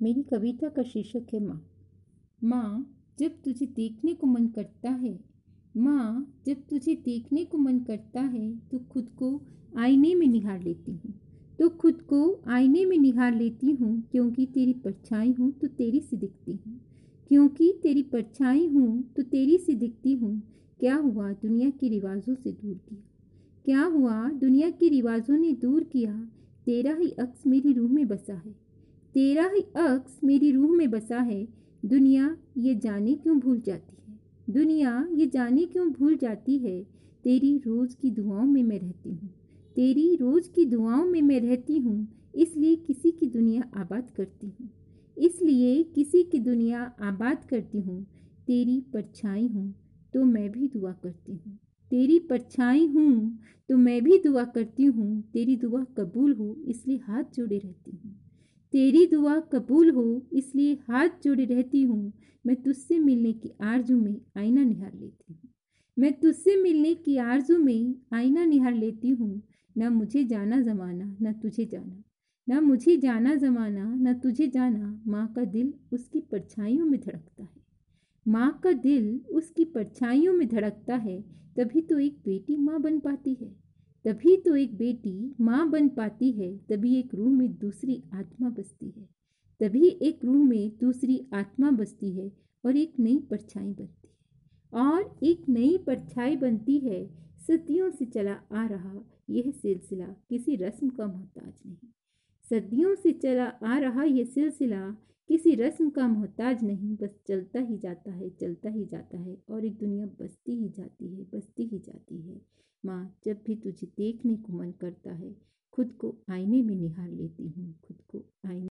मेरी कविता का शीर्षक है माँ। माँ, जब तुझे देखने को मन करता है, माँ, जब तुझे देखने को मन करता है तो खुद को आईने में निहार लेती हूँ। तो खुद को आईने में निहार लेती हूँ, क्योंकि तेरी परछाई हूँ तो तेरी सी दिखती हूँ। क्योंकि तेरी परछाई हूँ तो तेरी सी दिखती हूँ। क्या हुआ दुनिया के रिवाजों से दूर किया? क्या हुआ दुनिया के रिवाजों ने दूर किया? तेरा ही अक्स मेरी रूह में बसा है। तेरा ही अक्स मेरी रूह में बसा है। दुनिया ये जाने क्यों भूल जाती है? दुनिया ये जाने क्यों भूल जाती है? तेरी रोज़ की दुआओं में मैं रहती हूँ। तेरी रोज़ की दुआओं में मैं रहती हूँ। इसलिए किसी की दुनिया आबाद करती हूँ। इसलिए किसी की दुनिया आबाद करती हूँ। तेरी परछाई हूँ तो मैं भी दुआ करती हूँ। तेरी परछाई हूँ तो मैं भी दुआ करती हूँ। तेरी दुआ कबूल हो, इसलिए हाथ जोड़े रहती हूँ। तेरी दुआ कबूल हो, इसलिए हाथ जोड़े रहती हूँ। मैं तुझसे मिलने की आरज़ू में आईना निहार लेती हूँ। मैं तुझसे मिलने की आरज़ू में आईना निहार लेती हूँ। ना मुझे जाना जमाना, ना तुझे जाना। ना मुझे जाना जमाना, ना तुझे जाना, माँ का दिल उसकी परछाइयों में धड़कता है। माँ का दिल उसकी परछाइयों में धड़कता है, तभी तो एक बेटी माँ बन पाती है। तभी तो एक बेटी माँ बन पाती है, तभी एक रूह में दूसरी आत्मा बसती है। तभी एक रूह में दूसरी आत्मा बसती है और एक नई परछाई बनती है। और एक नई परछाई बनती है, सदियों से चला आ रहा यह सिलसिला किसी रस्म का मोहताज नहीं। सदियों से चला आ रहा यह सिलसिला किसी रस्म का मोहताज नहीं। बस चलता ही जाता है, चलता ही जाता है और एक दुनिया बसती ही जाती है, बसती ही जाती है। माँ जब भी तुझे देखने को मन करता है, खुद को आईने में निहार लेती हूँ।